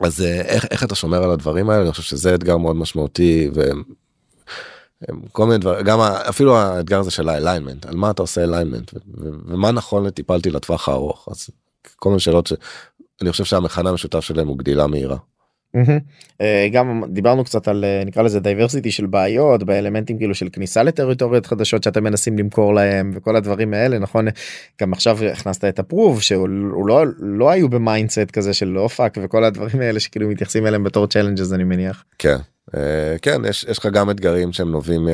אז איך, איך אתה שומר על הדברים האלה אני חושב שזה אתגר מאוד משמעותי ו... כל מיני דברים גם אפילו האתגר הזה של ה alignment על מה אתה עושה alignment ומה נכון לטיפלתי לטווח הארוך אז כל מיני שאלות שאני חושב שהמכנה המשותף שלהם הוא גדילה מהירה. אה, גם דיברנו קצת על אה, נקרא לזה diversity של בעיות באלמנטים כאילו של כניסה לטריטוריות חדשות שאתם מנסים למכור להם וכל הדברים האלה נכון? גם עכשיו הכנסת את Approve שהוא הוא לא לא היו ב mindset כזה של אופק וכל הדברים האלה שכאילו מתייחסים אליהם בתור challenges אני מניח. כן. אה, כן יש יש לך גם אתגרים שהם נובעים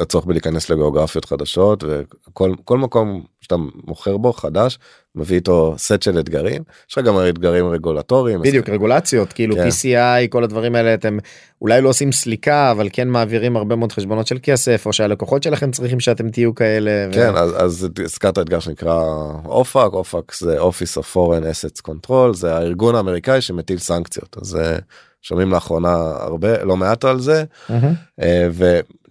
מהצורך בלהיכנס לגיאוגרפיות חדשות וכל כל מקום שאתה מוכר בו חדש מביא איתו סט של אתגרים יש לך גם אתגרים רגולטוריים בדיוק רגולציות כאילו כן. PCI כל הדברים האלה אתם אולי לא עושים סליקה אבל כן מעבירים הרבה מאוד חשבונות של כסף או שהלקוחות שלכם צריכים שאתם תהיו כאלה. ו- כן אז, אז הזכרת אתגר שנקרא אופק אופק זה Office of Foreign Assets Control זה הארגון האמריקאי שמטיל סנקציות אז אה, שומעים לאחרונה הרבה לא מעט על זה מהמם. אה,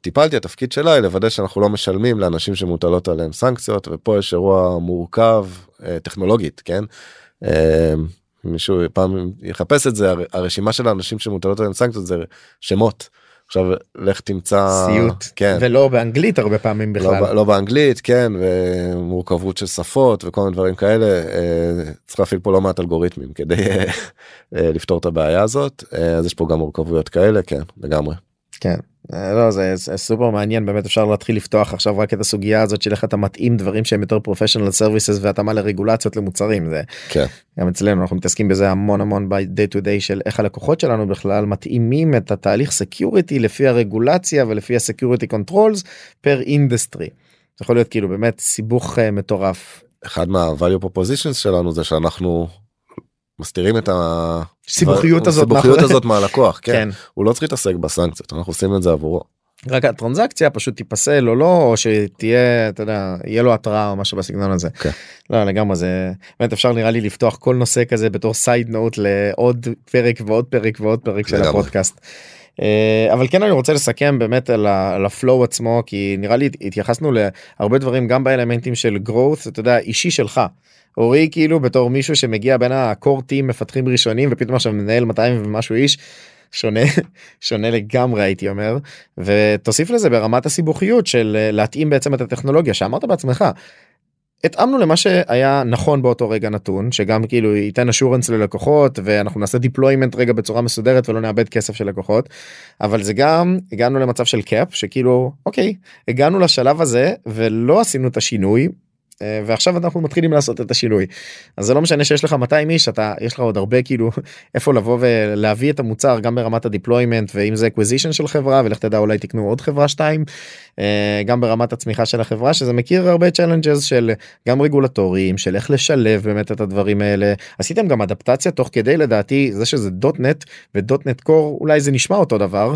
וטיפלתי התפקיד שלה היא לוודא שאנחנו לא משלמים לאנשים שמוטלות עליהם סנקציות ופה יש אירוע מורכב אה, טכנולוגית כן. אה, מישהו פעם יחפש את זה הר- הרשימה של האנשים שמוטלות עליהם סנקציות זה שמות. עכשיו לך תמצא סיוט כן ולא באנגלית הרבה פעמים בכלל. לא, לא באנגלית כן ומורכבות של שפות וכל מיני דברים כאלה אה, צריך להפעיל פה לא מעט אלגוריתמים כדי לפתור את הבעיה הזאת אז יש פה גם מורכבויות כאלה כן לגמרי. כן. אה, לא זה, זה סופר מעניין באמת אפשר להתחיל לפתוח עכשיו רק את הסוגיה הזאת של איך אתה מתאים דברים שהם יותר professional services והתאמה לרגולציות למוצרים זה כן. גם אצלנו אנחנו מתעסקים בזה המון המון ב-day to day של איך הלקוחות שלנו בכלל מתאימים את התהליך security לפי הרגולציה ולפי ה security controls per industry. זה יכול להיות כאילו באמת סיבוך אה, מטורף. אחד מה-value propositions שלנו זה שאנחנו מסתירים את ה... סיבוכיות הזאת הסיבוכיות מאחורי- הזאת מהלקוח כן. כן. הוא לא צריך להתעסק בסנקציות אנחנו עושים את זה עבורו. רק הטרנזקציה פשוט תיפסל או לא או שתהיה אתה יודע יהיה לו התראה או משהו בסגנון הזה. כן. לא לגמרי זה באמת אפשר נראה לי לפתוח כל נושא כזה בתור side note לעוד פרק ועוד פרק ועוד פרק של. הפודקאסט. אה, אבל כן אני רוצה לסכם באמת על ה flow עצמו כי נראה לי התייחסנו להרבה דברים גם באלמנטים של growth אתה יודע אישי שלך. אורי כאילו בתור מישהו שמגיע בין ה core team מפתחים ראשונים ופתאום עכשיו מנהל 200 ומשהו איש שונה שונה לגמרי הייתי אומר ותוסיף לזה ברמת הסיבוכיות של אה, להתאים בעצם את הטכנולוגיה שאמרת בעצמך. התאמנו למה שהיה נכון באותו רגע נתון שגם כאילו ייתן assurance ללקוחות ואנחנו נעשה deployment רגע בצורה מסודרת ולא נאבד כסף של לקוחות אבל זה גם הגענו למצב של cap שכאילו אוקיי הגענו לשלב הזה ולא עשינו את השינוי ועכשיו אנחנו מתחילים לעשות את השינוי. אז זה לא משנה שיש לך 200 איש אתה יש לך עוד הרבה כאילו איפה לבוא ולהביא את המוצר גם ברמת ה deployment ואם זה acquisition של חברה ולך תדע אולי תקנו עוד חברה שתיים אה, גם ברמת הצמיחה של החברה שזה מכיר הרבה challenges של גם רגולטוריים של איך לשלב באמת את הדברים האלה. עשיתם גם אדפטציה תוך כדי לדעתי זה שזה .NET ו .NET Core אולי זה נשמע אותו דבר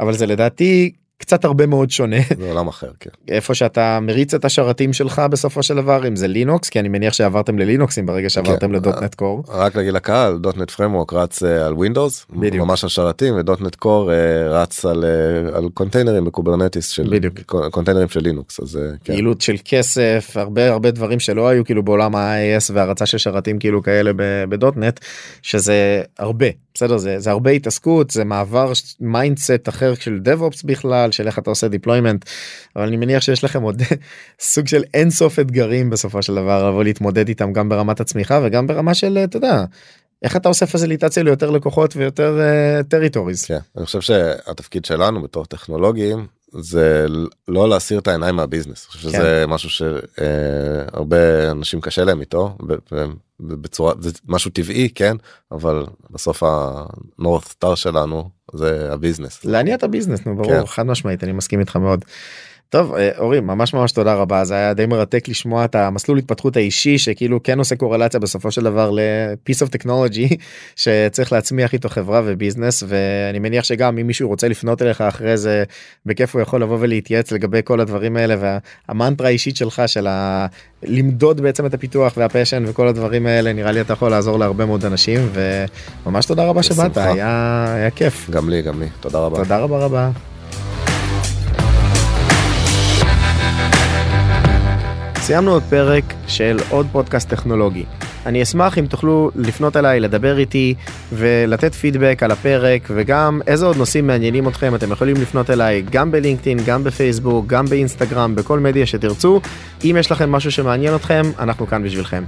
אבל זה לדעתי קצת הרבה מאוד שונה זה עולם אחר כן. איפה שאתה מריץ את השרתים שלך בסופו של דבר אם זה לינוקס כי אני מניח שעברתם ללינוקסים ברגע שעברתם כן. ל .NET Core. רק להגיד לקהל .NET Framework רץ אה, על Windows בדיוק. ממש על שרתים ו .NET Core אה, רץ על אה, על קונטיינרים ב Kubernetes של בדיוק. קו- קונטיינרים של לינוקס אז אה, כן. פעילות של כסף הרבה הרבה דברים שלא היו כאילו בעולם ה-IIS והרצה של שרתים כאילו כאלה ב .NET שזה הרבה בסדר זה זה הרבה התעסקות זה מעבר mindset אחר של DevOps בכלל של איך אתה עושה deployment אבל אני מניח שיש לכם עוד סוג של אין סוף אתגרים בסופו של דבר לבוא להתמודד איתם גם ברמת הצמיחה וגם ברמה של אתה יודע. איך אתה עושה פסיליטציה ליותר לקוחות ויותר territories. כן. אני חושב שהתפקיד שלנו בתור טכנולוגים זה לא להסיר את העיניים מהביזנס. כן. שזה משהו שהרבה אנשים קשה להם איתו בצורה זה משהו טבעי כן אבל בסוף ה north star שלנו זה הביזנס. להניע את הביזנס נו ברור כן. חד משמעית אני מסכים איתך מאוד. טוב אה, אורי ממש ממש תודה רבה זה היה די מרתק לשמוע את המסלול התפתחות האישי שכאילו כן עושה קורלציה בסופו של דבר ל-piece of technology שצריך להצמיח איתו חברה וביזנס ואני מניח שגם אם מישהו רוצה לפנות אליך אחרי זה בכיף הוא יכול לבוא ולהתייעץ לגבי כל הדברים האלה והמנטרה האישית שלך של ה... למדוד בעצם את הפיתוח והפשן וכל הדברים האלה נראה לי אתה יכול לעזור להרבה מאוד אנשים וממש תודה רבה שבאת. היה, היה כיף. גם לי גם לי תודה רבה. תודה רבה רבה. סיימנו עוד פרק של עוד פודקאסט טכנולוגי. אני אשמח אם תוכלו לפנות אליי, לדבר איתי ולתת פידבק על הפרק וגם איזה עוד נושאים מעניינים אתכם אתם יכולים לפנות אליי גם בלינקדאין, גם בפייסבוק, גם באינסטגרם, בכל מדיה שתרצו. אם יש לכם משהו שמעניין אתכם, אנחנו כאן בשבילכם.